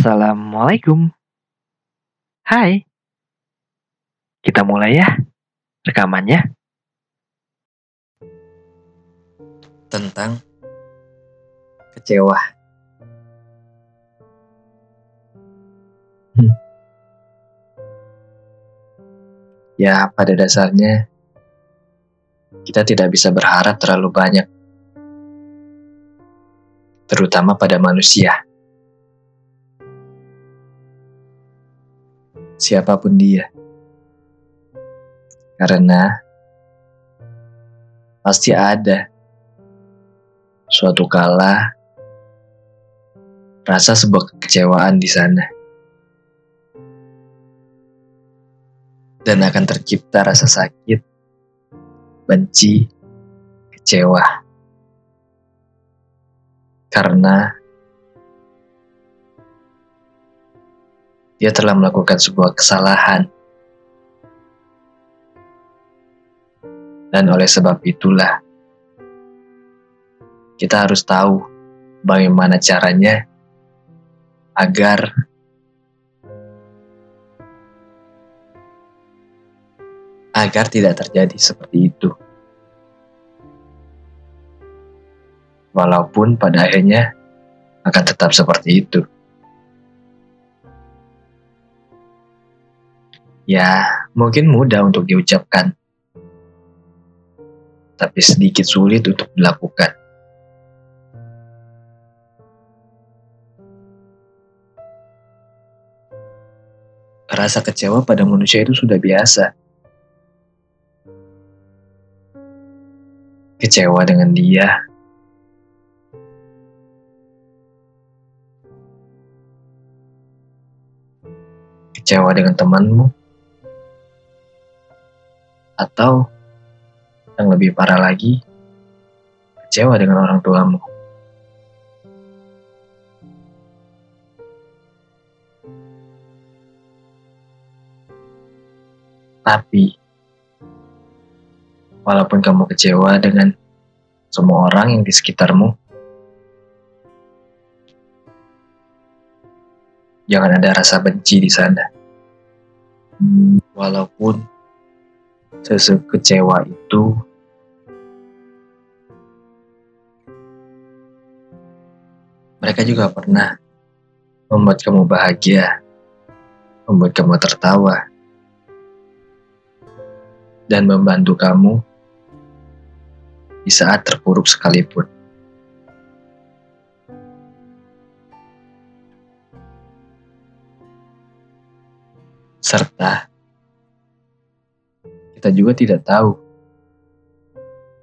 Assalamualaikum. Hai. Kita mulai ya rekamannya. tentang kecewa. Hmm. Ya, pada dasarnya kita tidak bisa berharap terlalu banyak, terutama pada manusia. Siapa pun dia, karena pasti ada suatu kala rasa sebuah kekecewaan di sana. Dan akan tercipta rasa sakit, benci, kecewa. Karena dia telah melakukan sebuah kesalahan. Dan oleh sebab itulah kita harus tahu bagaimana caranya agar agar tidak terjadi seperti itu. Walaupun pada akhirnya akan tetap seperti itu. Ya, mungkin mudah untuk diucapkan, tapi sedikit sulit untuk dilakukan. Rasa kecewa pada manusia itu sudah biasa. Kecewa dengan dia. Kecewa dengan temanmu. Atau yang lebih parah lagi, kecewa dengan orang tuamu. Tapi, walaupun kamu kecewa dengan semua orang yang di sekitarmu, jangan ada rasa benci di sana. Walaupun kecewa itu mereka juga pernah membuat kamu bahagia, membuat kamu tertawa, dan membantu kamu di saat terpuruk sekalipun. Serta kita juga tidak tahu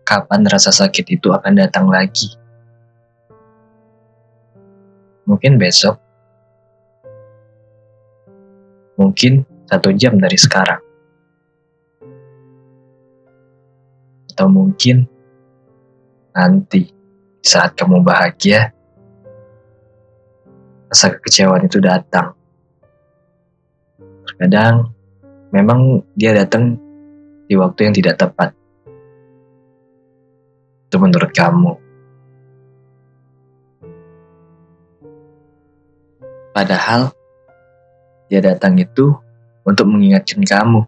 kapan rasa sakit itu akan datang lagi. Mungkin besok, mungkin satu jam dari sekarang. atau mungkin nanti saat kamu bahagia, rasa kekecewaan itu datang. Terkadang memang dia datang di waktu yang tidak tepat. Itu menurut kamu. Padahal dia datang itu untuk mengingatkan kamu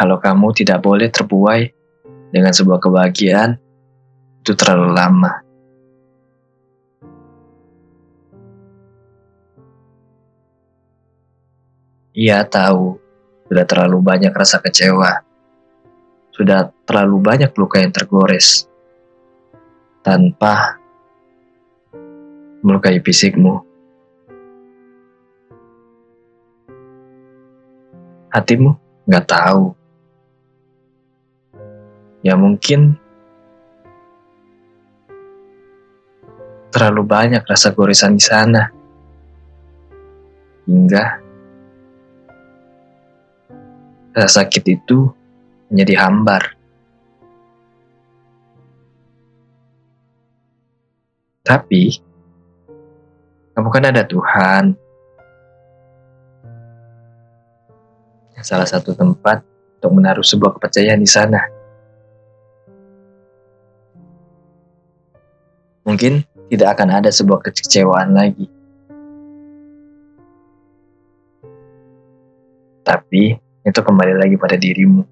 Kalau kamu tidak boleh terbuai dengan sebuah kebahagiaan, itu terlalu lama. Ia tahu. Sudah terlalu banyak rasa kecewa, sudah terlalu banyak luka yang tergores. Tanpa melukai fisikmu. Hatimu nggak tahu. Ya mungkin terlalu banyak rasa goresan di sana. Hingga rasa sakit itu menjadi hambar. Tapi kamu kan ada Tuhan. Salah satu tempat untuk menaruh sebuah kepercayaan di sana. mungkin tidak akan ada sebuah kekecewaan lagi. Tapi itu kembali lagi pada dirimu.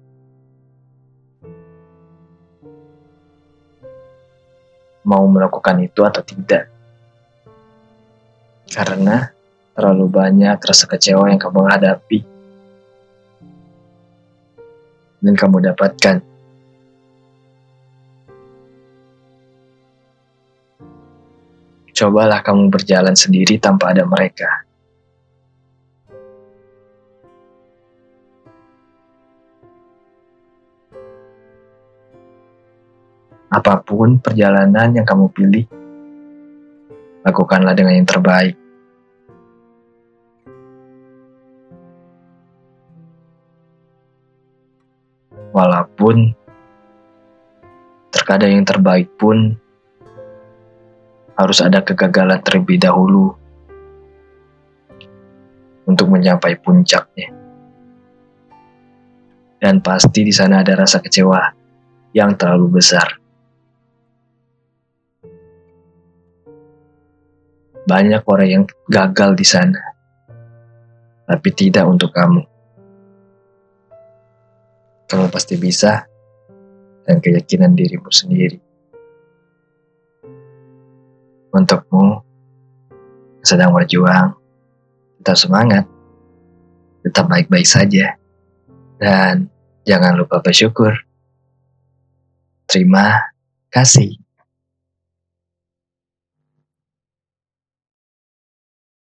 Mau melakukan itu atau tidak. Karena terlalu banyak rasa kecewa yang kamu hadapi. Dan kamu dapatkan. Cobalah kamu berjalan sendiri tanpa ada mereka. Apa pun perjalanan yang kamu pilih, lakukanlah dengan yang terbaik. Walaupun terkadang yang terbaik pun harus ada kegagalan terlebih dahulu untuk mencapai puncaknya. Dan pasti di sana ada rasa kecewa yang terlalu besar. Banyak orang yang gagal di sana, tapi tidak untuk kamu. Kamu pasti bisa, dan keyakinan dirimu sendiri. Untukmu sedang berjuang, tetap semangat, tetap baik-baik saja, dan jangan lupa bersyukur. Terima kasih.